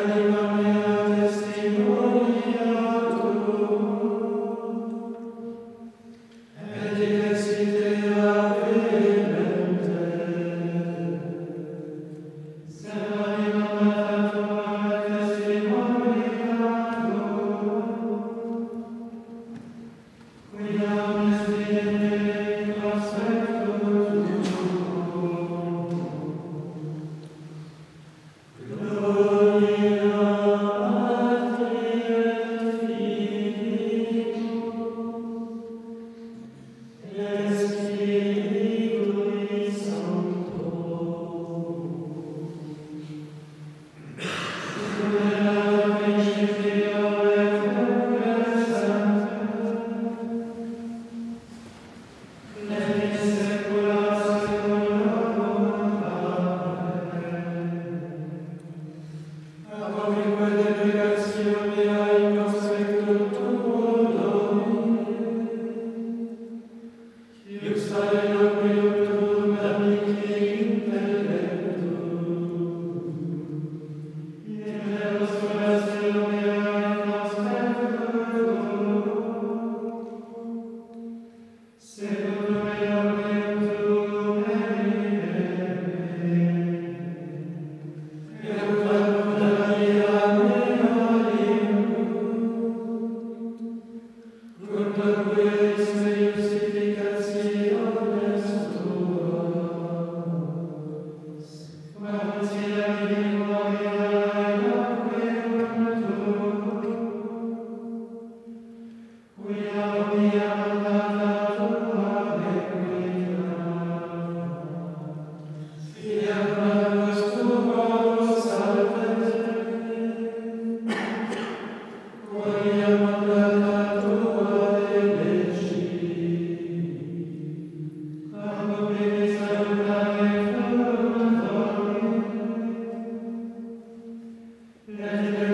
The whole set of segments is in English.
Amen. Thank you.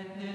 and then